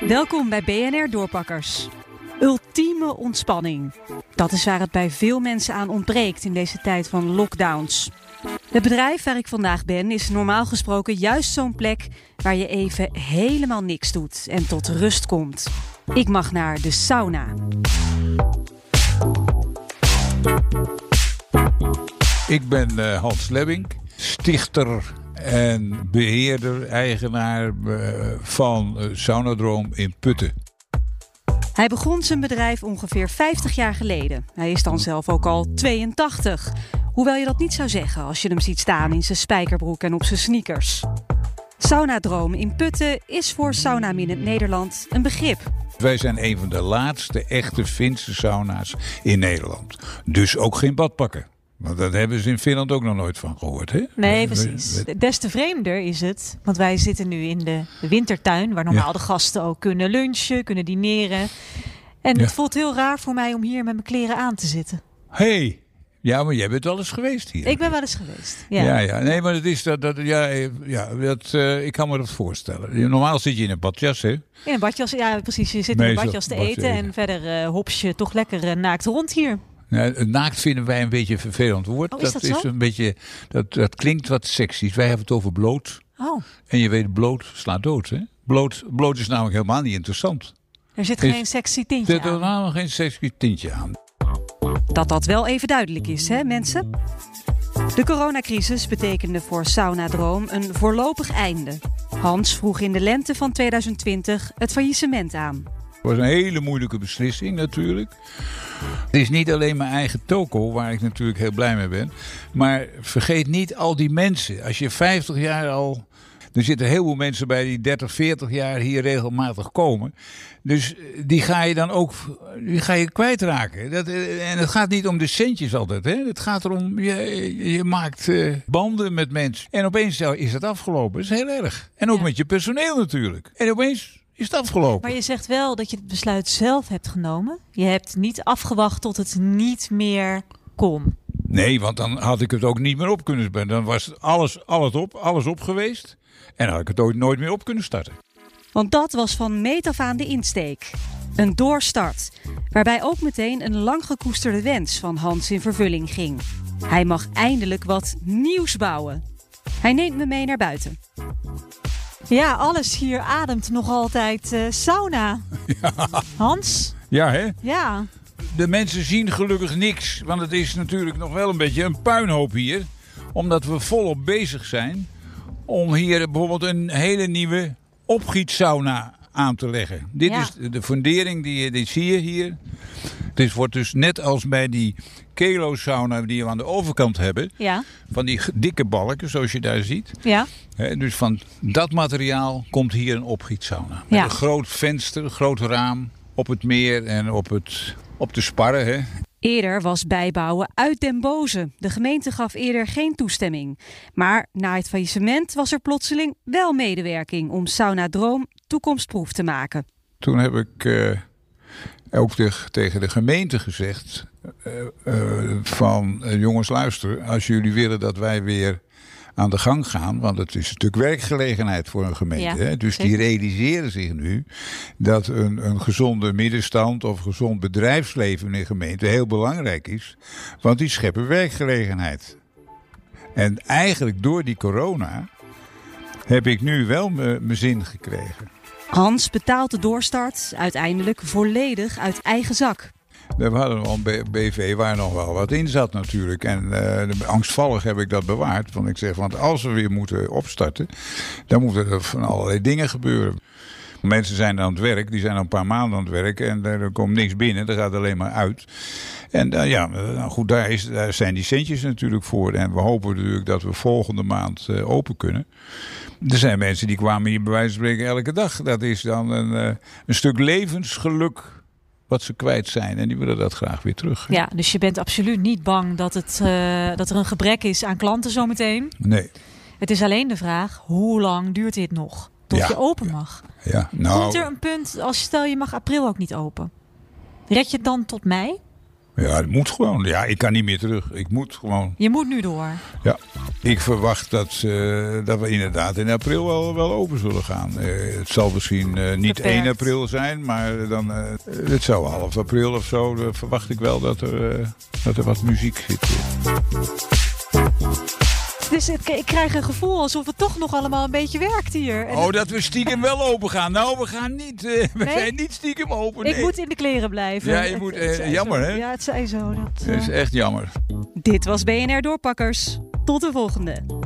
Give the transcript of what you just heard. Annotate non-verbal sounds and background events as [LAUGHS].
Welkom bij BNR Doorpakkers. Ultieme ontspanning. Dat is waar het bij veel mensen aan ontbreekt in deze tijd van lockdowns. Het bedrijf waar ik vandaag ben is normaal gesproken juist zo'n plek waar je even helemaal niks doet en tot rust komt. Ik mag naar de sauna. Ik ben uh, Hans Lebbing, stichter en beheerder, eigenaar uh, van uh, Saunadroom in Putten. Hij begon zijn bedrijf ongeveer 50 jaar geleden. Hij is dan zelf ook al 82. Hoewel je dat niet zou zeggen als je hem ziet staan in zijn spijkerbroek en op zijn sneakers. Saunadroom in Putten is voor saunaminend Nederland een begrip. Wij zijn een van de laatste echte Finse sauna's in Nederland. Dus ook geen badpakken. Want dat hebben ze in Finland ook nog nooit van gehoord, hè? Nee, precies. Des te vreemder is het, want wij zitten nu in de, wintertuin, waar normaal de gasten ook kunnen lunchen, kunnen dineren. En het voelt heel raar voor mij om hier met mijn kleren aan te zitten. hey, ja, maar jij bent wel eens geweest hier. Ik ben wel eens geweest. Ja, ja. ja. Nee, maar het is dat. dat ja, ja dat, uh, ik kan me dat voorstellen. Normaal zit je in een badjas, hè? In een badjas, ja, precies. Je zit in een badjas te eten, eten, en verder uh, hops je toch lekker uh, naakt rond hier. Ja, naakt vinden wij een beetje een vervelend woord. Oh, is dat, is een beetje. Dat, dat klinkt wat seksies. Wij hebben het over bloot. Oh. En je weet, bloot slaat dood, hè? Bloot, bloot is namelijk helemaal niet interessant. Er zit geen sexy tintje aan. Er zit helemaal geen sexy tintje aan. Dat dat wel even duidelijk is, hè mensen? De coronacrisis betekende voor Saunadroom een voorlopig einde. Hans vroeg in de lente van 2020 het faillissement aan. Het was een hele moeilijke beslissing natuurlijk. Het is niet alleen mijn eigen toko, waar ik natuurlijk heel blij mee ben. Maar vergeet niet al die mensen. Als je 50 jaar al er zitten heel veel mensen bij die 30, 40 jaar hier regelmatig komen. Dus eh, die ga je dan ook die ga je kwijtraken. Dat, eh, en het gaat niet om de centjes altijd. Hè? Het gaat erom, je, je maakt uh, banden met mensen. En opeens is het afgelopen. Dat is heel erg. En ook ja. met je personeel natuurlijk. En opeens is het afgelopen. Maar je zegt wel dat je het besluit zelf hebt genomen. Je hebt niet afgewacht tot het niet meer kon. Nee, want dan had ik het ook niet meer op kunnen spelen. Dan was alles, alles op, alles op geweest. En had ik het ooit nooit meer op kunnen starten. Want dat was van meet af aan de insteek. Een doorstart, waarbij ook meteen een lang gekoesterde wens van Hans in vervulling ging. Hij mag eindelijk wat nieuws bouwen. Hij neemt me mee naar buiten. Ja, alles hier ademt nog altijd uh, sauna. [LAUGHS] Ja. Hans? Ja, hè? Ja. De mensen zien gelukkig niks, want het is natuurlijk nog wel een beetje een puinhoop hier. Omdat we volop bezig zijn om hier bijvoorbeeld een hele nieuwe opgietsauna aan te leggen. Dit Ja. is de fundering, die, die zie je hier. Dit wordt dus net als bij die kelo-sauna die we aan de overkant hebben. Ja. Van die dikke balken, zoals je daar ziet. Ja. Dus van dat materiaal komt hier een opgietsauna. Met Ja. een groot venster, een groot raam op het meer en op, het, op de sparren. Hè. Eerder was bijbouwen uit den boze. De gemeente gaf eerder geen toestemming. Maar na het faillissement was er plotseling wel medewerking om Sauna Droom toekomstproef te maken. Toen heb ik eh, ook de- tegen de gemeente gezegd: eh, eh, van eh, jongens, luister, als jullie willen dat wij weer aan de gang gaan, want het is natuurlijk werkgelegenheid voor een gemeente. Ja, hè? Dus die realiseren zich nu dat een, een gezonde middenstand of gezond bedrijfsleven in een gemeente heel belangrijk is, want die scheppen werkgelegenheid. En eigenlijk door die corona heb ik nu wel me- mijn zin gekregen. Hans betaalt de doorstart uiteindelijk volledig uit eigen zak. We hadden wel een BV waar nog wel wat in zat natuurlijk. En eh, angstvallig heb ik dat bewaard. Want ik zeg, want als we weer moeten opstarten, dan moeten er van allerlei dingen gebeuren. Mensen zijn aan het werk, die zijn al een paar maanden aan het werk en er komt niks binnen, er gaat alleen maar uit. En eh, ja, nou goed, daar, is, daar zijn die centjes natuurlijk voor. En we hopen natuurlijk dat we volgende maand eh, open kunnen. Er zijn mensen die kwamen hier bij wijze van spreken elke dag. Dat is dan een, eh, een stuk levensgeluk wat ze kwijt zijn. En die willen dat graag weer terug. Ja, dus je bent absoluut niet bang dat, het, eh, dat er een gebrek is aan klanten zometeen. Nee, Het is alleen de vraag, hoe lang duurt dit nog? Tot Ja. je open mag. ja. Nou, Komt er een punt, als stel je mag april ook niet open. Red je het dan tot mei? Ja, het moet gewoon. Ja, ik kan niet meer terug. Ik moet gewoon. Je moet nu door. Ja, ik verwacht dat, uh, dat we inderdaad in april wel, wel open zullen gaan. Uh, het zal misschien uh, niet Beperkt. 1 april zijn, maar dan, het zou half april of zo. verwacht ik wel dat er, dat er wat muziek zit. Dus ik krijg een gevoel alsof het toch nog allemaal een beetje werkt hier. En oh, dat we stiekem wel open gaan. Nou, we gaan niet. Uh, we nee? zijn niet stiekem open. Nee. Ik moet in de kleren blijven. Ja, je moet. Uh, jammer, hè? Ja, het zei zo. Dat, uh... dat is echt jammer. Dit was BNR Doorpakkers. Tot de volgende.